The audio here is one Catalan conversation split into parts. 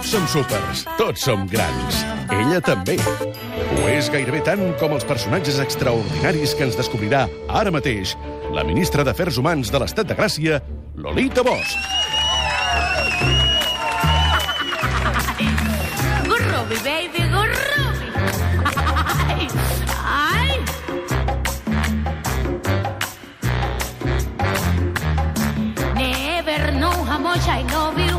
Tots som súpers, tots som grans. Ella també. Ho és gairebé tant com els personatges extraordinaris que ens descobrirà ara mateix la ministra d'Afers Humans de l'Estat de Gràcia, Lolita Bosch. Gurrubi, baby, gurrubi. Ay. Never know how much I love you.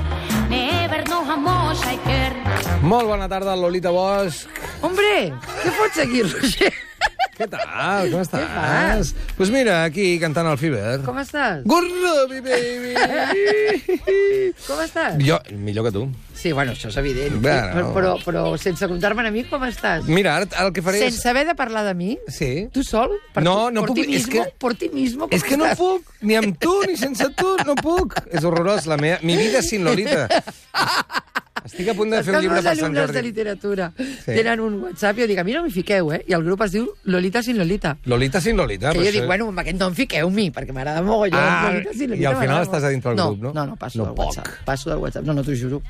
Molt bona tarda, Lolita Bosch. Hombre, què fots aquí, Roger? Què tal? Com estàs? fas? Doncs pues mira, aquí cantant al Fiber. Com estàs? Gurrubi, baby! Com estàs? jo, millor que tu. Sí, bueno, això és evident. Bueno. Però, però, però sense comptar-me a mi, com estàs? Mira, ara, el que faré Sense haver de parlar de mi? és... Sí. Tu sol? Per No, tu, no por puc, Ti és mismo, que- Por ti mismo, És que no estàs? puc, ni amb tu, ni sense tu, no puc. És horrorós, la meva... Mi vida sin Lolita. Estic a punt de fer un llibre per Sant alumnes de Jordi. literatura tenen un WhatsApp i jo dic, a mi no m'hi fiqueu, eh? I el grup es diu Lolita sin Lolita. Lolita sin Lolita. Que jo dic, bueno, amb aquest no em fiqueu mi, perquè m'agrada mogollon. Ah, Lolita sin i Lolita. al final estàs a molt. dintre del no, grup, no? No, no, passo No del poc. WhatsApp. Passo del WhatsApp, no, no t'ho juro.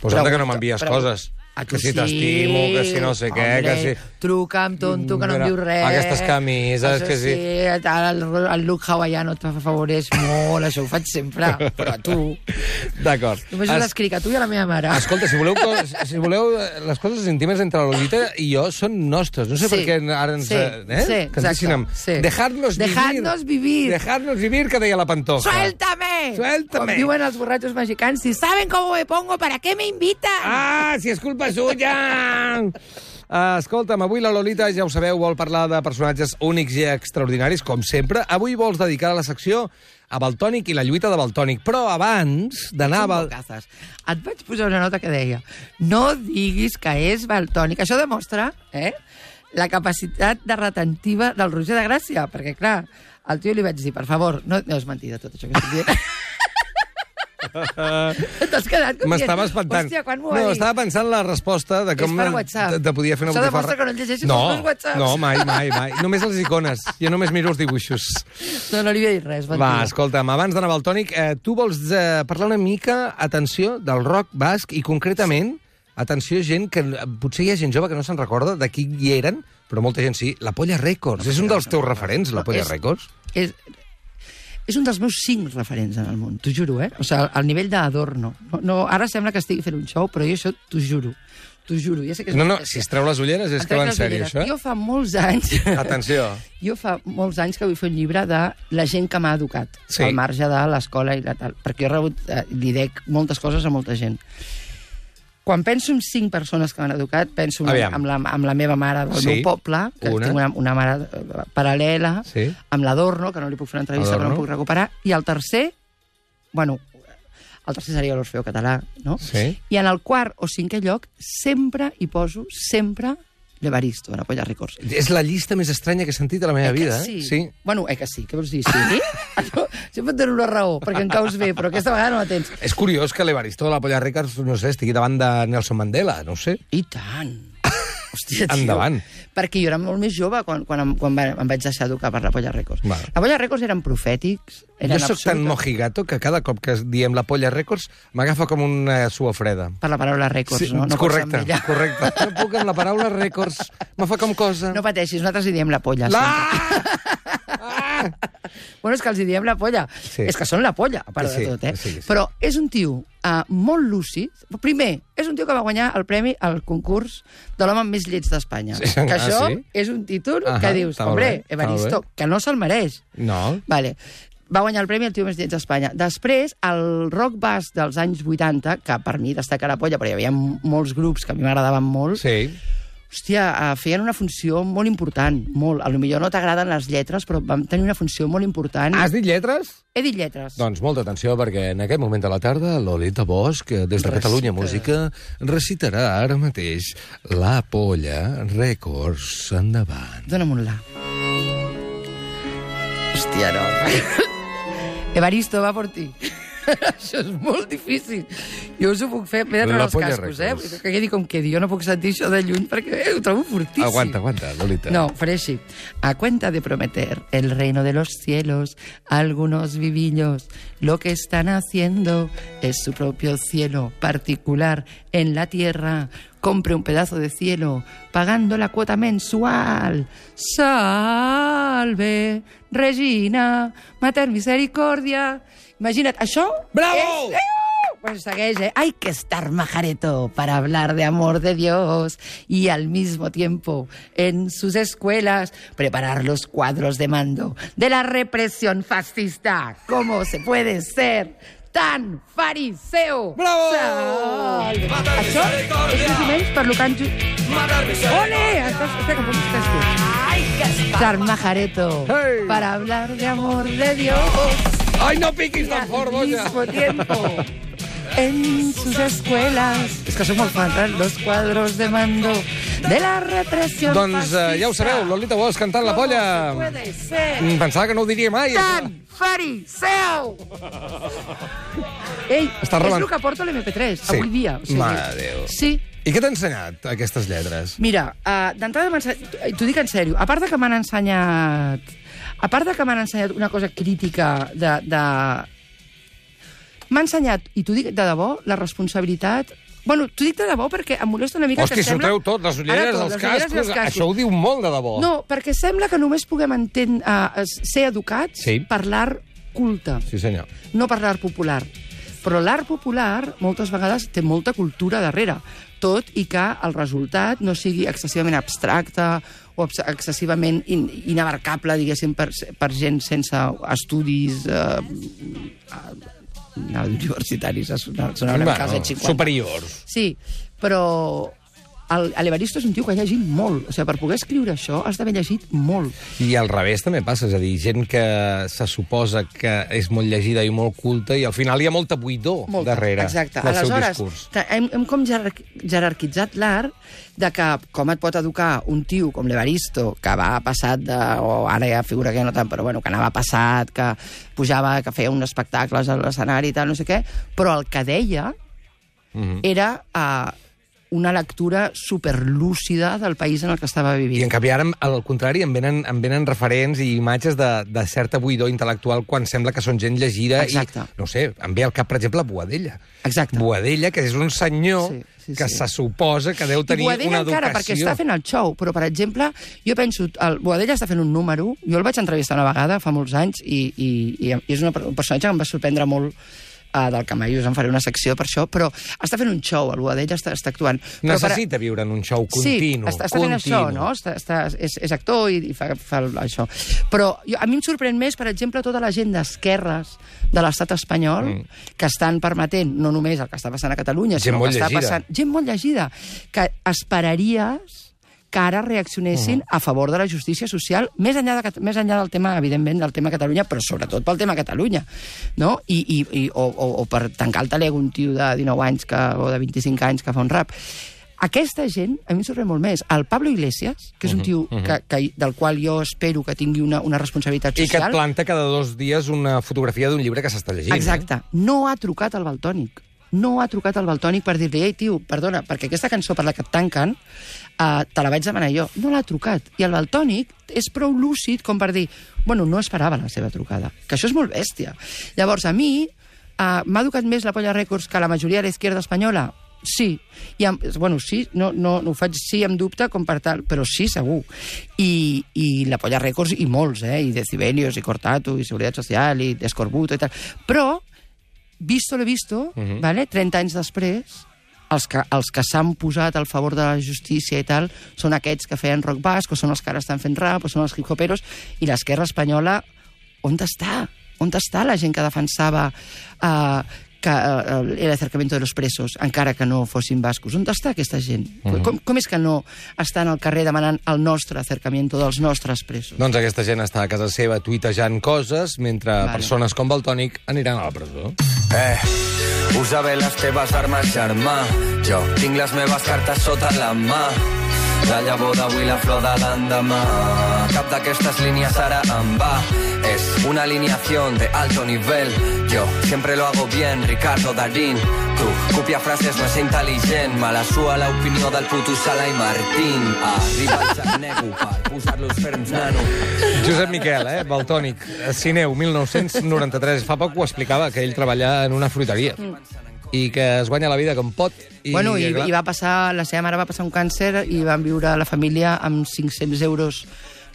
Pues que no m'envies coses. A Que tu si sí. t'estimo, que si no sé què, Hombre, que si... Truca'm, tonto, que no em diu res. aquestes camises, això que sí. sí. El, el look hawaiano et favoreix molt, això ho faig sempre, però a tu. D'acord. Només Es- l'escric a tu i a la meva mare. Escolta, si voleu, si voleu, eh, les coses íntimes entre la Lolita i jo són nostres. No sé Sí, per què ara ens... sí, eh, eh? sí, que ens deixin amb... exacte, sí. Dejarnos vivir. Dejarnos vivir. Dejarnos vivir, que deia la Pantoja. ¡Suéltame! Suéltame. Com diuen els borratxos mexicans, si saben cómo me pongo, ¿para qué me invitan? Ah, si és culpa suya! Uh, escolta'm, avui la Lolita, ja ho sabeu, vol parlar de personatges únics i extraordinaris, com sempre. Avui vols dedicar la secció a Baltònic i la lluita de Baltònic. Però abans d'anar a... Val... Et vaig posar una nota que deia no diguis que és baltònic. Això demostra eh, la capacitat de retentiva del Roger de Gràcia, perquè, clar, al tio li vaig dir, per favor, no, no és mentida tot això que estic dient. T'has quedat com M'estava espantant. Hòstia, quan m'ho va no, dir? estava pensant la resposta de com... És per WhatsApp. De, de podia fer una Això botifarra. demostra que no llegeixes no, els meus WhatsApps. No, mai, mai, mai. Només les icones. Jo només miro els dibuixos. No, no li havia dit res. Va, mentida. escolta'm, abans d'anar al tònic, eh, tu vols eh, parlar una mica, atenció, del rock basc i concretament, atenció, gent que potser hi ha gent jove que no se'n recorda de qui hi eren, però molta gent sí, la Polla Records. és un dels teus referents, la No, Polla és- Records? és, és un dels meus cinc referents en el món, t'ho juro, eh? O sigui, al nivell d'adorno. No, no, ara sembla que estigui fent un show, però jo això t'ho juro. T'ho juro. Ja sé que és No, no, si es treu les ulleres és que va en sèrio, això. Jo fa molts anys... Atenció. Jo fa molts anys que vull fer un llibre de la gent que m'ha educat, Sí. al marge de l'escola i la tal, perquè jo he rebut, eh, li dec moltes coses a molta gent. Quan penso en cinc persones que m'han educat, penso en, Aviam. amb, la, amb la meva mare del Sí. meu poble, que Una. tinc una, una mare eh, paral·lela, Sí. amb l'Adorno, que no li puc fer una entrevista, que no puc recuperar, i el tercer, bueno, el tercer seria l'Orfeo Català, no? Sí. I en el quart o cinquè lloc sempre hi poso, sempre, l'Evaristo, de la Polla Records. És la llista més estranya que he sentit a la meva Eh vida. sí? Eh? sí. Bueno, eh que sí, què vols dir? Sí? no, sempre et dono una raó, perquè em caus bé, però aquesta vegada no la tens. És curiós que l'Evaristo de la Polla Records, no sé, estigui davant de Nelson Mandela, no sé. I tant! Hòstia, tio. Endavant. Perquè jo era molt més jove quan, quan, em, quan em vaig deixar educar per la Polla Records. Val. La Polla Records eren profètics, eren jo sóc tan absoluta- mojigato que cada cop que diem la Polla Records m'agafa com una sua freda. Per la paraula Records, no? no pots correcte, correcte. No puc amb la paraula Records, me fa com cosa. No pateixis, nosaltres hi diem la polla. la... Ah! Bueno, és que els hi diem la polla. Sí. És que són la polla, a part Sí, de tot, eh? sí, sí. Però és un tio uh, molt lúcid. Primer, és un tio que va guanyar el premi al concurs de l'home més lleig d'Espanya. Sí. Que Ah, això sí? és un títol Ahà, que dius, hombre, Evaristo, que no se'l mereix. No. Vale. Va guanyar el premi al tio més lleig d'Espanya. Després, el rock bass dels anys 80, que per mi destaca la polla, però hi havia molts grups que a mi m'agradaven molt, Sí. Hòstia, eh, feien una funció molt important, molt. A lo millor no t'agraden les lletres, però vam tenir una funció molt important. Has dit lletres? He dit lletres. Doncs molta atenció, perquè en aquest moment de la tarda Lolita Bosch, des de Recita. Catalunya Música, recitarà ara mateix La Polla Records. Endavant. Dóna'm un la. Hòstia, no. Evaristo, va por ti. Això és molt difícil. Jo us ho puc fer, m'he de treure els cascos, eh? Que quedi com quedi. Jo no puc sentir això de lluny perquè eh, ho trobo fortíssim. Aguanta, aguanta, Lolita. No, faré així. A cuenta de prometer el reino de los cielos, algunos vivillos lo que están haciendo es su propio cielo particular en la tierra. Compre un pedazo de cielo pagando la cuota mensual. Salve, Regina, Mater Misericordia. Imagina't, això... Bravo! És... Pues segueix, ¿eh? Hay que estar majareto para hablar de amor de Dios y al mismo tiempo en sus escuelas preparar los cuadros de mando de la represión fascista. ¿Cómo se puede ser tan fariseo? Bravo! Salve. Això és més o menys per lo que han... Ole! Estàs, espera, tu? Estar majareto Hey! para hablar de amor de Dios Ai, no piquis tan al fort, boja! mismo tiempo en sus escuelas. Es que som molt fans, eh? Los cuadros de mando de la represión Doncs eh, ja ho sabeu, Lolita Bosch cantant la polla. Puede ser Mm, Pensava que no ho diria mai. tan fariseu! Ei, Està és rebent- el que porto l'MP3 Sí. avui dia. Mare de Déu. Sí, I què t'ha ensenyat, aquestes lletres? Mira, uh, d'entrada m'ha ensenyat... T'ho dic en sèrio. A part de que m'han ensenyat... A part de que m'han ensenyat una cosa crítica de... de... M'ha ensenyat, i t'ho dic de debò, la responsabilitat... Bueno, t'ho dic de debò perquè em molesta una mica Hosti, que sembla... treu tot, les ulleres, tot, els les cascos, els cascos. això ho diu molt de debò. No, perquè sembla que només puguem entendre, uh, ser educats Sí. per l'art culte Sí, senyor. no per l'art popular. Però l'art popular moltes vegades té molta cultura darrere, tot i que el resultat no sigui excessivament abstracte o excessivament in, inabarcable, diguéssim, per, per gent sense estudis eh, universitaris, sona sona una mica als anys 50. superiors. Sí, però l'Evaristo és un tio que ha llegit molt. O sigui, per poder escriure això has d'haver llegit molt. I al revés també passa, és a dir, gent que se suposa que és molt llegida i molt culta i al final hi ha molta buidor Molta, darrere exacte. del seu Aleshores, discurs. ta- hem, hem com jerarqui- jerarquitzat l'art de que com et pot educar un tio com l'Evaristo, que va passat de... o ara ja figura que no tant, però bueno, que anava passat, que pujava, que feia uns espectacles a l'escenari i tal, no sé què, però el que deia Mhm. era uh, una lectura superlúcida del país en el que estava vivint. I en canvi ara, al contrari, em venen, em venen referents i imatges de, de certa buidor intel·lectual quan sembla que són gent llegida Exacte. i, no sé, em ve al cap, per exemple, Boadella. Exacte. Boadella, que és un senyor Sí, sí, que sí. se suposa que deu I tenir Boadella una encara, educació. perquè està fent el show, però, per exemple, jo penso, el Boadella està fent un número, jo el vaig entrevistar una vegada, fa molts anys, i, i, i és una, un personatge que em va sorprendre molt uh, del Camayo, us en faré una secció per això, però està fent un show, el Boadella està, està actuant. Però per- Necessita viure en un show continu. Sí, està, està fent continu. això, no? Està, està, és, és actor i, i fa, fa això. Però jo, a mi em sorprèn més, per exemple, tota la gent d'esquerres de l'estat espanyol mm. que estan permetent, no només el que està passant a Catalunya, Gent sinó que està llegida. passant... Gent molt llegida, que esperaries que ara reaccionessin a favor de la justícia social, més enllà, de, més enllà del tema, evidentment, del tema Catalunya, però sobretot pel tema Catalunya, no? I, i, i, o, o, o per tancar el taleg un tio de 19 anys que, o de 25 anys que fa un rap. Aquesta gent, a mi em sorprèn molt més. El Pablo Iglesias, que és un tio que, que, del qual jo espero que tingui una, una responsabilitat I que et social... planta cada dos dies una fotografia d'un llibre que s'està llegint. Exacte. No ha trucat al Baltònic. No ha trucat al Baltònic per dir-li, ei, tio, perdona, perquè aquesta cançó per la que et tanquen uh, te la vaig demanar jo. No l'ha trucat. I el Baltònic és prou lúcid com per dir, bueno, no esperava la seva trucada. Que això és molt bèstia. Llavors, a mi uh, m'ha educat més la Polla Records que la majoria de l'esquerda espanyola? Sí. I amb, bueno, sí, no, no, no ho faig sí amb dubte com per tal, però sí, segur. I, i la Polla Records i molts, eh? I Decibelios, i Cortato, i Seguretat Social, i Descorbuto, i tal. Però, visto lo visto, uh -huh. vale? 30 anys després, els que, els que s'han posat al favor de la justícia i tal són aquests que feien rock basc, o són els que ara estan fent rap, o són els hip-hoperos, i l'esquerra espanyola, on està? On està la gent que defensava uh, que uh, el acercamiento de los presos, encara que no fossin bascos? On està aquesta gent? Uh -huh. com, com és que no estan al carrer demanant el nostre acercamiento dels nostres presos? Doncs aquesta gent està a casa seva tuitejant coses, mentre Vale. persones com Baltònic aniran a la presó. Eh, usa bé les teves armes, germà. Jo tinc les meves cartes sota la mà. La llavor d'avui, la flor de l'endemà. Cap d'aquestes línies ara em va. Es una alineación de alto nivel. Yo siempre lo hago bien, Ricardo Darín. Tu copia frases no és intel·ligent. Me la sua l'opinió del puto Sala i Martín. Arriba el xarnego per posar-los ferms, nano. Josep Miquel, eh? Baltònic. Sineu, 1993. Fa poc ho explicava, que ell treballa en una fruiteria. I que es guanya la vida com pot. I, bueno, i, clar, i va passar, la seva mare va passar un càncer i van viure la família amb 500 euros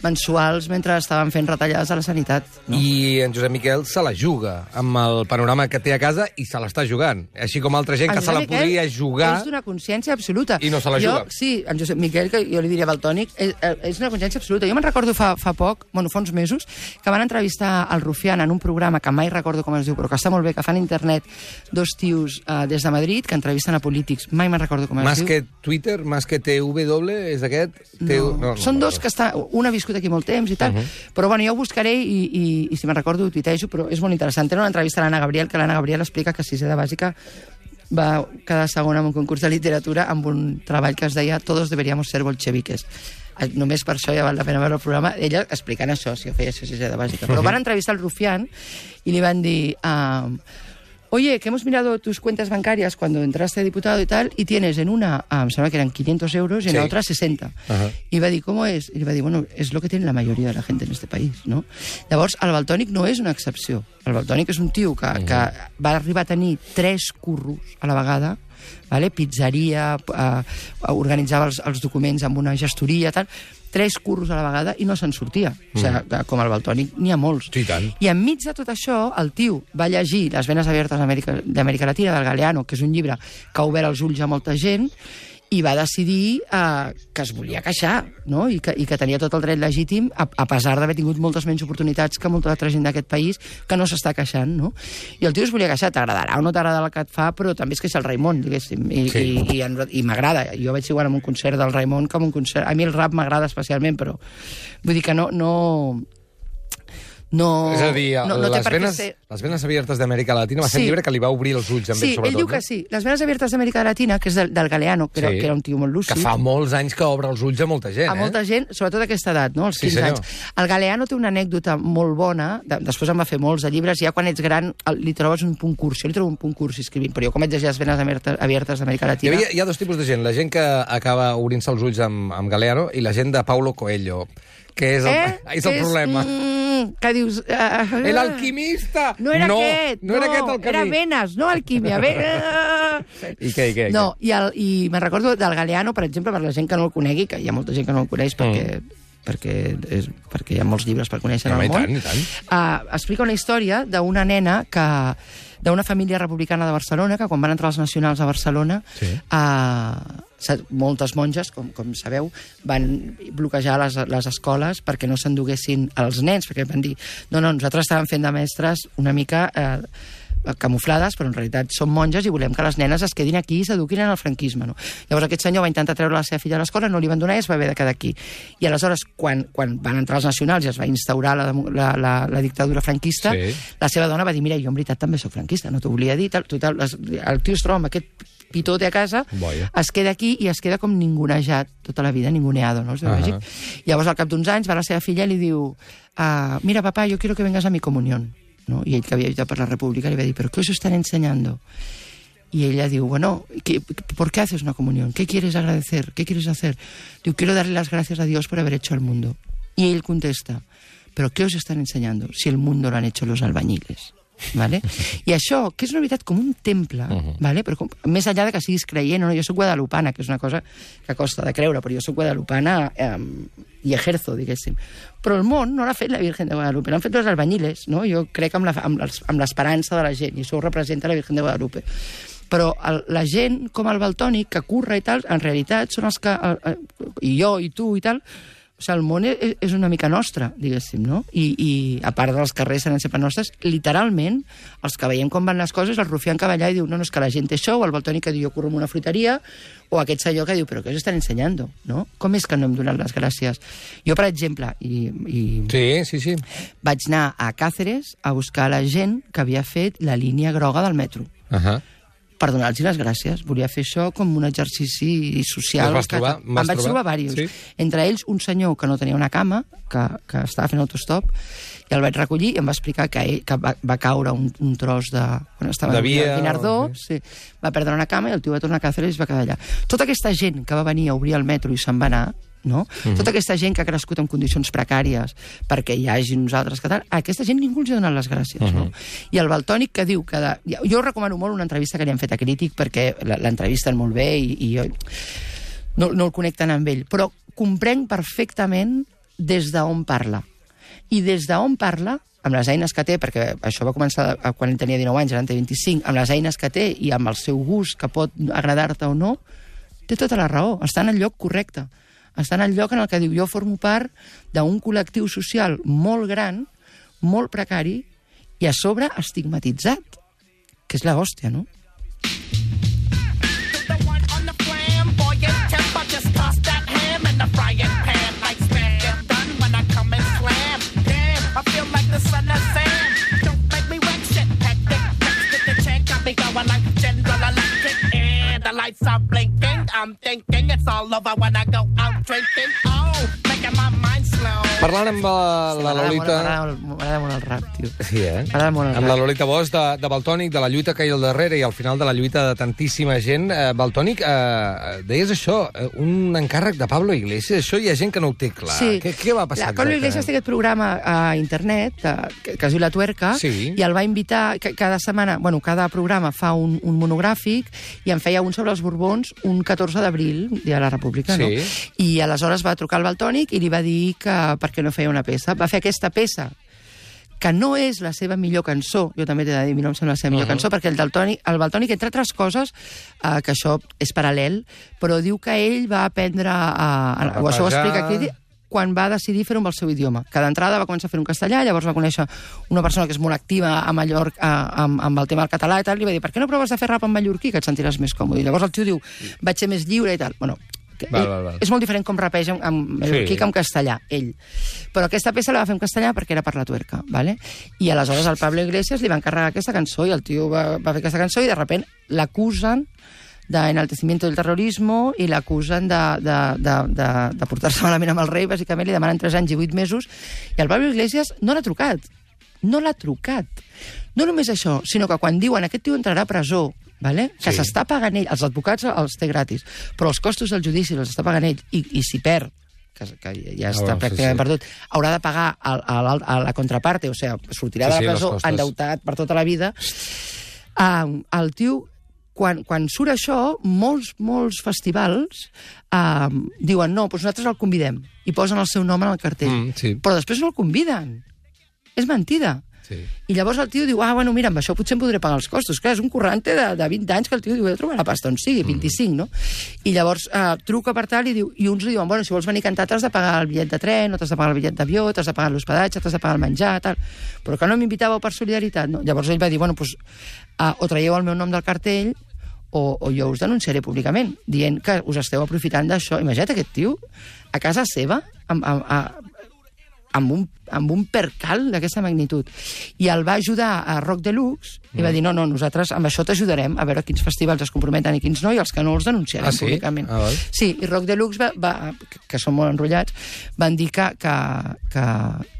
mensuals mentre estaven fent retallades a la sanitat. No? I en Josep Miquel se la juga amb el panorama que té a casa i se l'està jugant. Així com altra gent En que se la Josep Miquel podria jugar... És d'una consciència absoluta. I no se la jo, juga. Sí, en Josep Miquel, que jo li diria Baltònic, és, és una consciència absoluta. Jo me'n recordo fa, fa poc, bueno, fa uns mesos, que van entrevistar el Rufián en un programa que mai recordo com es diu, però que està molt bé, que fan a internet dos tios uh, des de Madrid que entrevisten a polítics. Mai me'n recordo com es Más diu. que Twitter, más que TW, és aquest? No. Són dos que està... Un ha viscut aquí molt temps i tal, uh -huh. però bueno, jo ho buscaré i, i, i si me'n recordo ho tuitejo, però és molt interessant. Tenen una entrevista a l'Anna Gabriel, que l'Anna Gabriel explica que sisè de bàsica va quedar segona en un concurs de literatura amb un treball que es deia Todos deberíamos ser bolcheviques. Eh, Només per això ja val la pena veure el programa. Ella explicant això, si ho feia això sisè de bàsica. Però van entrevistar el Rufián i li van dir... Uh, Oye, que hemos mirado tus cuentas bancarias cuando entraste de diputado y tal, y tienes en una, ah, me sembla que eran 500 euros y en Sí. la otra 60. Ajá. I va dir, com és? I va dir, bueno, és lo que tiene la majoria de la gent en este país, no? Llavors, el Baltònic no és una excepció. El Baltònic és un tio que, que va arribar a tenir tres curros a la vegada, vale? pizzeria, eh, organitzava els, els documents amb una gestoria, tal, tres curros a la vegada i no se'n sortia. O sigui, com el Baltònic n'hi ha molts. Sí, tant. I enmig de tot això, el tio va llegir Les venes abiertes d'Amèrica Latina, del Galeano, que és un llibre que ha obert els ulls a molta gent, i va decidir eh, que es volia queixar, no? I que, i que tenia tot el dret legítim, a, a pesar d'haver tingut moltes menys oportunitats que molta altra gent d'aquest país que no s'està queixant, no? I el tio es volia queixar, t'agradarà o no t'agradarà el que et fa, però també es queixa el Raimon, diguéssim, i, Sí. i, i, en- i m'agrada. Jo vaig igual en un concert del Raimon que en un concert... A mi el rap m'agrada especialment, però vull dir que no... no no, És a dir, no, no les, venes, ser... les venes abiertes d'Amèrica Latina va ser Sí. un llibre que li va obrir els ulls amb Sí, ell, sobretot. ell diu que sí. Les venes abiertes d'Amèrica Latina, que és del, del Galeano, que, era, Sí. que era un tio molt lúcid, Que fa molts anys que obre els ulls a molta gent, a molta eh? gent, sobretot a aquesta edat, no? Sí, 15 senyor. anys. El Galeano té una anècdota molt bona, de, després em va fer molts de llibres, ja quan ets gran el- li trobes un punt curs, jo li trobo un punt curs escrivint, però jo com vaig llegir les venes abiertes, d'Amèrica Hi, Latina... havia, hi ha dos tipus de gent, la gent que acaba obrint-se els ulls amb, amb Galeano i la gent de Paulo Coelho, que és el, eh? és el Que problema. Mm, que dius... Uh, El alquimista! No era no, aquest, no, era aquest el era camí. venes, no alquímia. Ve... I què, i què? No, i, el, i me'n recordo del Galeano, per exemple, per la gent que no el conegui, que hi ha molta gent que no el coneix perquè, perquè, és, perquè hi ha molts llibres per conèixer Mm. Home, en i el tant, món. i tant. Uh, explica una història d'una nena que d'una família republicana de Barcelona, que quan van entrar els nacionals a Barcelona, Sí. uh, moltes monges, com, com sabeu, van bloquejar les, les escoles perquè no s'enduguessin els nens, perquè van dir, no, no, nosaltres estàvem fent de mestres una mica eh, camuflades, però en realitat som monges i volem que les nenes es quedin aquí i s'eduquin en el franquisme. No? Llavors aquest senyor va intentar treure la seva filla a l'escola, no li van donar i es va haver de quedar aquí. I aleshores, quan, quan van entrar els nacionals i es va instaurar la, la, la, la dictadura franquista, Sí. la seva dona va dir, mira, jo en veritat també sóc franquista, no t'ho volia dir, tal, total, les, el tio es troba amb aquest pitote a casa, Boia. es queda aquí i es queda com ningunejat tota la vida, ninguneado, no? És Ahà. lògic? Llavors, al cap d'uns anys, va la seva filla i li diu ah, mira, papá, yo quiero que vengas a mi comunión. ¿No? Y ell, que havia lluitat per la República, li va dir, ¿pero qué os están enseñando? Y ella diu, bueno, ¿qué- ¿por qué haces una comunión? ¿Qué quieres agradecer? ¿Qué quieres hacer? Diu, quiero darle las gracias a Dios por haber hecho el mundo. Y él contesta, ¿pero qué os están enseñando si el mundo lo han hecho los albañiles? Vale? I això, que és una veritat com un temple, vale? però com, més enllà de que siguis creient no, jo sóc guadalupana, que és una cosa que costa de creure, però jo sóc guadalupana eh, i ejerzo, diguéssim. Però el món no l'ha fet la Virgen de Guadalupe, l'han fet els albañiles, no? Jo crec amb l'esperança de la gent, i això ho representa la Virgen de Guadalupe però el, la gent com el Baltònic, que curra i tal, en realitat són els que... El, el, I jo, i tu, i tal... Sigui, el món és, és una mica nostre, diguéssim, no? I, I a part dels carrers seran sempre nostres, literalment, els que veiem com van les coses, el Rufián que va allà i diu, no, no, és que la gent té això, o el Baltònic que diu, jo curro en una fruiteria, o aquest senyor que diu, però què us estan ensenyant, no? Com és que no hem donat les gràcies? Jo, per exemple, i, i Sí, sí, sí. vaig anar a Càceres a buscar la gent que havia fet la línia groga del metro Uh -huh. Per donar-los les gràcies. Volia fer això com un exercici social. Vas trobar? que- Em vaig trobar? trobar diversos. Sí? Entre ells, un senyor que no tenia una cama, que, que estava fent autostop, i el vaig recollir i em va explicar que, ell, que va, va caure un, un tros de... Quan estava De en via, Guinardó, o- sí. va perdre una cama i el tio va tornar a Càceres i es va quedar allà. Tota aquesta gent que va venir a obrir el metro i se'n va anar, no? Mhm. Tota aquesta gent que ha crescut en condicions precàries perquè hi hagi nosaltres que tal, a aquesta gent ningú els ha donat les gràcies, Mhm. no? I el Baltònic que diu que... De, jo recomano molt una entrevista que li han fet a Crític perquè l'entrevisten molt bé i, i jo no, no el connecten amb ell, però comprenc perfectament des d'on parla. I des d'on parla, amb les eines que té, perquè això va començar a- quan ell tenia 19 anys, ara en té 25, amb les eines que té i amb el seu gust, que pot agradar-te o no, té tota la raó, està en el lloc correcte. Està en el lloc en el que diu jo formo part d'un col·lectiu social molt gran, molt precari, i a sobre estigmatitzat, que és la hòstia, no? Lights are blinking. I'm thinking it's all over when I go out drinking. Oh, Parlant amb la, la molt- Lolita... M'agrada molt- el rap, tio. Sí, eh? M'agrada molt el Amb la rap. Lolita Bosch de, de Baltònic, de la lluita que hi ha al darrere i al final de la lluita de tantíssima gent. Eh, Baltònic, eh, deies això, eh, un encàrrec de Pablo Iglesias, això hi ha gent que no ho té clar. Què, què va passar La Pablo Iglesias té aquest programa a internet eh, que, que es diu La Tuerca Sí. i el va invitar ca- cada setmana, bueno, cada programa fa un, un monogràfic i en feia un sobre els Borbons un 14 d'abril, dia de la República, no? Sí. I aleshores va trucar al Baltònic i li va dir que per què no feia una peça. Va fer aquesta peça que no és la seva millor cançó, jo també t'he de dir, a mi no em sembla la seva millor Uh-huh. cançó, perquè el Daltònic, el Baltònic, entre altres coses, eh, que això és paral·lel, però diu que ell va aprendre a... a, o això ho explica aquí, quan va decidir fer-ho amb el seu idioma. Que d'entrada va començar a fer un castellà, llavors va conèixer una persona que és molt activa a Mallorca a, amb, amb el tema del català i tal, i li va dir, per què no proves de fer rap en mallorquí, que et sentiràs més còmode? I llavors el tio diu, vaig ser més lliure i tal. Bueno, que Val, val, val. és molt diferent com rapeja en, en mallorquí Sí. que en castellà, ell. Però aquesta peça la va fer en castellà perquè era per la tuerca, ¿vale? I aleshores el Pablo Iglesias li va encarregar aquesta cançó i el tio va, va fer aquesta cançó i de repent l'acusen d'enaltecimiento del terrorismo i l'acusen de, de, de, de, de portar-se malament amb el rei, bàsicament li demanen 3 anys i 8 mesos, i el Pablo Iglesias no l'ha trucat. No l'ha trucat. No només això, sinó que quan diuen aquest tio entrarà a presó, vale? que Sí. s'està pagant ell, els advocats els té gratis, però els costos del judici els està pagant ell, i, i si perd, que, que ja està Ah, sí, pràcticament sí. perdut, haurà de pagar a, a, la- a la contraparte, o sigui, sortirà Sí, de sí, la presó costos. endeutat per tota la vida. Uh, el tio, quan, quan surt això, molts, molts festivals uh, diuen no, doncs nosaltres el convidem i posen el seu nom en el cartell. Mm, sí. Però després no el conviden. És mentida. Sí. I llavors el tio diu, ah, bueno, mira, amb això potser em podré pagar els costos. Clar, és un currante de, de 20 anys que el tio diu, he de trobar la pasta on sigui, 25, no? I llavors eh, truca per tal i, diu, i uns li diuen, bueno, si vols venir a cantar t'has de pagar el bitllet de tren, o t'has de pagar el bitllet d'avió, t'has de pagar l'hospedatge, t'has de pagar el menjar, tal. Però que no m'invitàveu per solidaritat, no? Llavors ell va dir, bueno, doncs, eh, o traieu el meu nom del cartell, o, o jo us denunciaré públicament, dient que us esteu aprofitant d'això. Imagina't aquest tio, a casa seva, amb, amb, amb un, amb un percal d'aquesta magnitud. I el va ajudar a Rock Deluxe i Mm. va dir, no, no, nosaltres amb això t'ajudarem a veure quins festivals es comprometen i quins no, i els que no els denunciarem Ah, sí? públicament. Ah, val. sí, i Rock Deluxe, va, va, que- són molt enrotllats, van dir que, que, que,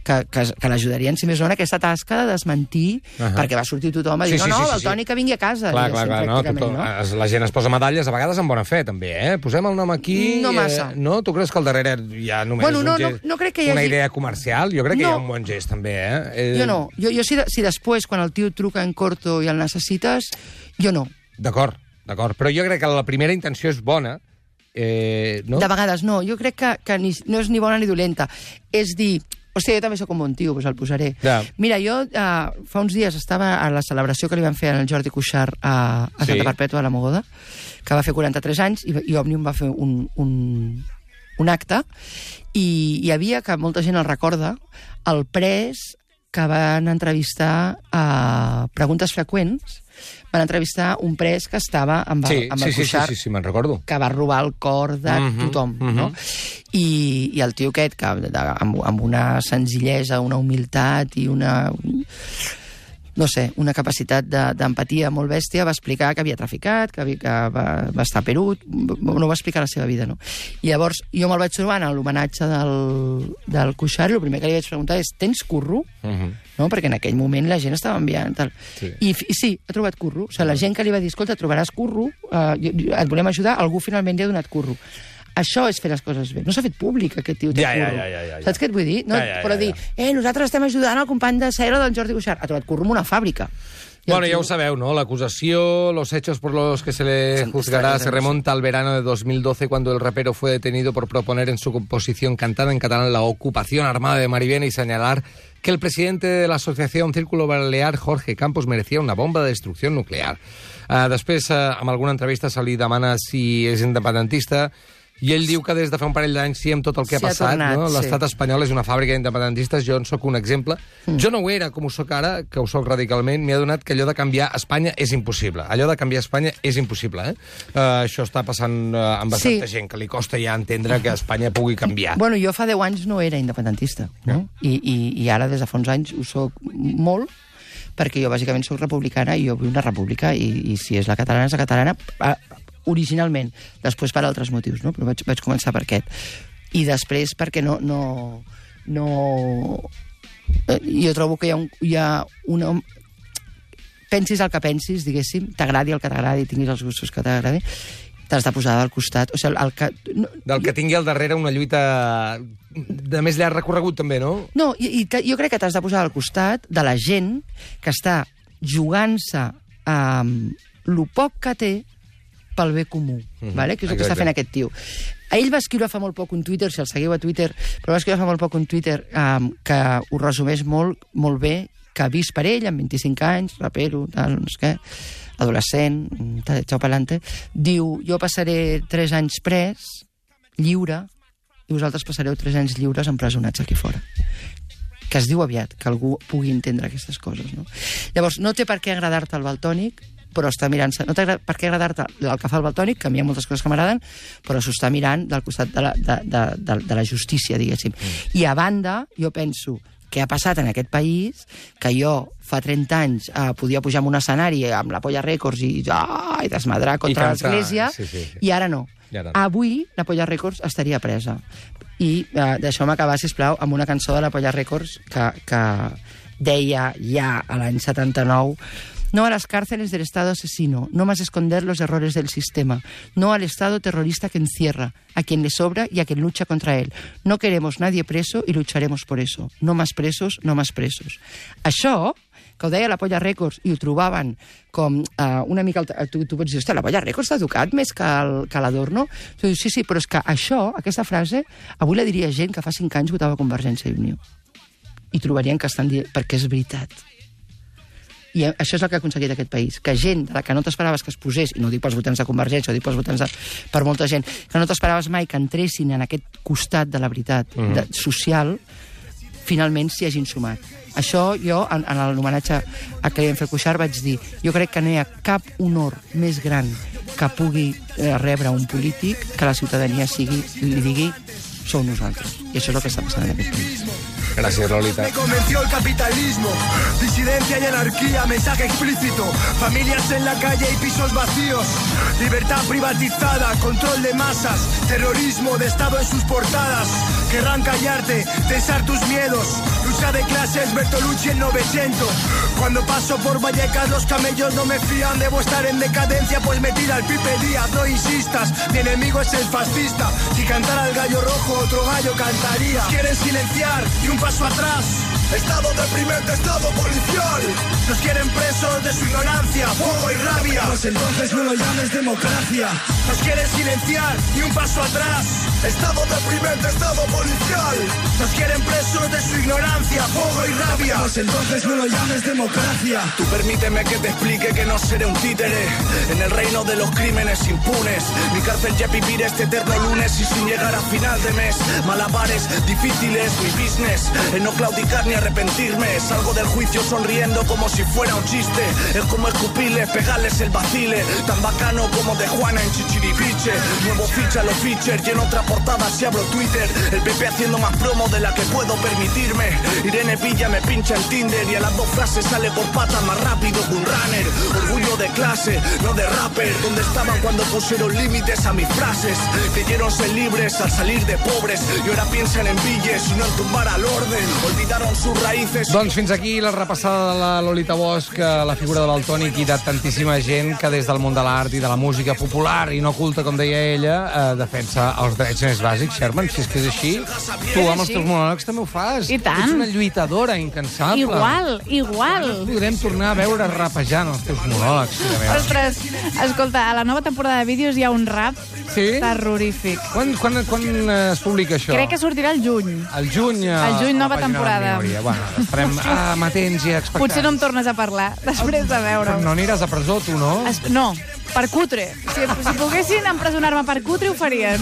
que, que, que l'ajudarien, si més no, en aquesta tasca de desmentir, Ahà. perquè va sortir tothom a dir, Sí, sí, no, no, sí, sí, el Toni que vingui a casa. Clar, clar, clar, no, tothom, es- la gent es posa medalles, a vegades amb bona fe, també, eh? Posem el nom aquí... No massa. Eh, no? Tu creus que al darrere hi ha només Bueno, no, un no- no crec que hi una hagi- idea comercial? Jo crec que hi ha No. un bon gest, també, eh? eh Jo no. Jo, jo si, de, si després, quan el tio truca en corto i el necessites, jo no. D'acord, d'acord. Però jo crec que la primera intenció és bona, eh, no? De vegades no. Jo crec que, que ni, no és ni bona ni dolenta. És dir, hòstia, jo també sóc un bon tio, doncs el posaré. Ja. Mira, jo uh, fa uns dies estava a la celebració que li van fer al Jordi Cuixart a, a Sí. Santa Perpètua de la Mogoda, que va fer 43 anys, i, i Òmnium va fer un, un, un acte, i hi havia, que molta gent el recorda, el pres que van entrevistar a Preguntes Freqüents, van entrevistar un pres que estava amb, el, Sí, amb sí, el sí, sí, Cuixart sí, sí, me'n recordo. que va robar el cor de Mhm, tothom, mhm. no? I, I el tio aquest, que de, amb, amb una senzillesa, una humilitat i una... no sé, una capacitat de- d'empatia molt bèstia, va explicar que havia traficat, que, havia, que va, va estar a Perú, no va explicar la seva vida, no? I llavors jo me'l vaig trobar en l'homenatge del, del Cuixart i el primer que li vaig preguntar és tens curro? Uh -huh. no? perquè en aquell moment la gent estava enviant tal. Sí. I, I sí, ha trobat curro. O sigui, la gent que li va dir, escolta, trobaràs curro, uh, et volem ajudar, algú finalment li ha donat curro. Això és fer les coses bé. No s'ha fet públic, aquest tio Ja, ja, ja, ja, ja, ja. Saps què et vull dir? No, Ja, ja, ja, però ja. dir, eh, nosaltres estem ajudant el company de cera del Jordi Cuixart. Ha trobat curro en una fàbrica. Bueno, tio- lo sabeu, ¿no? La acusación, los hechos por los que se le juzgará se remonta al verano de 2012 cuando el rapero fue detenido por proponer en su composición cantada en catalán la ocupación armada de Marivena y señalar que el presidente de la asociación Círculo Balear, Jorge Campos, merecía una bomba de destrucció nuclear. Uh, després, uh, amb alguna entrevista, se li demana si és independentista i ell diu que des de fa un parell d'anys sí amb tot el que Sí, ha ha passat, tornat, no? sí. l'estat espanyol és una fàbrica d'independentistes, jo en sóc un exemple. Mm. Jo no ho era com ho sóc ara, que ho sóc radicalment, m'he adonat que allò de canviar Espanya és impossible. Allò de canviar Espanya és impossible, eh? Uh, això està passant uh, amb bastanta Sí. gent, que li costa ja entendre que Espanya pugui canviar. Bueno, jo fa 10 anys no era independentista, no? I, i, I ara, des de fa uns anys, ho sóc molt, perquè jo bàsicament sóc republicana i jo vull una república i, i si és la catalana, és la catalana eh, originalment, després per altres motius, no? però vaig, vaig començar per aquest. I després perquè no... no, no eh, jo trobo que hi ha, un, hi ha una... Pensis el que pensis, diguéssim, t'agradi el que t'agradi, tinguis els gustos que t'agradi, t'has de posar al costat. O sigui, el que... No, Del que tingui al darrere una lluita de més llarg recorregut, també, no? No, i, i jo crec que t'has de posar al costat de la gent que està jugant-se amb lo poc que té pel bé comú, Mhm, vale? que és el que està fent aquest tio. Ell va escriure fa molt poc un Twitter, si el seguiu a Twitter, però va escriure fa molt poc un Twitter um, que ho resumeix molt, molt bé, que ha vist per ell, amb 25 anys, rapero, tal, no sé què, adolescent, mm, tal, xau pelante, diu, jo passaré 3 anys pres, lliure, i vosaltres passareu 3 anys lliures empresonats aquí fora que es diu aviat, que algú pugui entendre aquestes coses. No? Llavors, no té per què agradar-te el Baltònic, però està mirant-se... No té per què agradar-te el que fa el Baltònic, que a mi hi ha moltes coses que m'agraden, però s'ho està mirant del costat de la, de, de, de, de la justícia, diguéssim. Mm. I a banda, jo penso què ha passat en aquest país, que jo fa 30 anys eh, podia pujar en un escenari amb la Polla Records i, ah, i desmadrar contra l'església, sí, sí, sí. i ara no. I ara no. Avui la Polla Records estaria presa. I eh, deixeu-me acabar, sisplau, amb una cançó de la Polla Records que, que deia ja a l'any 79 No a las cárceles del Estado asesino, no más esconder los errores del sistema, no al Estado terrorista que encierra, a quien le sobra y a quien lucha contra él. No queremos nadie preso y lucharemos por eso. No más presos, no más presos. Això, que ho deia la Polla Records i ho trobaven com uh, una mica... Tu, tu pots dir, la Polla Records t'ha educat més que el- que l'Adorno? Tu dius, Sí, sí, però és que això, aquesta frase, avui la diria gent que fa 5 anys votava Convergència i Unió. I trobarien que estan dient, perquè és veritat. I això és el que ha aconseguit aquest país, que gent de la que no t'esperaves que es posés, i no ho dic pels votants de Convergència, ho dic pels votants de, per molta gent, que no t'esperaves mai que entressin en aquest costat de la veritat mm -hmm. de, social, finalment s'hi hagin sumat. Això jo, en, en l'homenatge a que li vam fer Cuixart, vaig dir jo crec que no hi ha cap honor més gran que pugui eh, rebre un polític que la ciutadania sigui, li digui sou nosaltres. I això és el que està passant en aquest país. Me convenció el capitalismo, disidencia y anarquía, mensaje explícito, familias en la calle y pisos vacíos, libertad privatizada, control de masas, terrorismo de Estado en sus portadas, querrán callarte, tensar tus miedos, lucha de clases, Bertolucci en 900, cuando paso por Vallecas los camellos no me fían, debo estar en decadencia pues me tira el Pipe Díaz, no insistas, mi enemigo es el fascista, si cantara el gallo rojo otro gallo cantaría, quieren silenciar y un paso atrás. Estado deprimente, estado policial. Nos quieren presos de su ignorancia, fuego y rabia. Pues entonces no lo llames democracia. Nos quieren silenciar y un paso atrás. Estado deprimente, estado policial. Nos quieren presos de su ignorancia, fuego y rabia. Pues entonces no lo llames democracia. Tú permíteme que te explique que no seré un títere. En el reino de los crímenes impunes. Mi cárcel ya vivir este eterno lunes y sin llegar a final de mes. Malabares difíciles, mi business. En no claudicar ni arrepentirme. Salgo del juicio sonriendo como si fuera un chiste. Es como escupirles, pegarles el vacile. Tan bacano como de Juana en Chichiripiche. Nuevo ficha los features y en otra portada si abro Twitter. El PP haciendo más promo de la que puedo permitirme. Irene Villa me pincha en Tinder y a las dos frases sale por patas más rápido que un runner. Orgullo de clase, no de rapper. ¿Dónde estaban cuando pusieron límites a mis frases? Creyeron ser libres al salir de pobres y ahora piensan en billes y no en tumbar al orden. Olvidaron sus raíces. Doncs fins aquí la repassada de la Lolita Bosch, a la figura de Baltònic i de tantíssima gent que des del món de l'art i de la música popular i no culta, com deia ella, eh, defensa els drets més bàsics. Sherman, si és que és així, tu amb els teus monòlegs també ho fas. I tant. Ets una lluitadora incansable. Igual, igual. Podrem tornar a veure rapejant els teus monòlegs. Ostres, escolta, a la nova temporada de vídeos hi ha un rap Sí? terrorífic. Quan, quan, quan es publica això? Crec que sortirà el juny. El juny... eh, El juny, a nova temporada. Bueno, estarem amatents i expectants. Potser no em tornes a parlar després de veure-ho. No aniràs a presó, tu, no? Es, no, per cutre. Si, si poguessin empresonar-me per cutre, ho farien.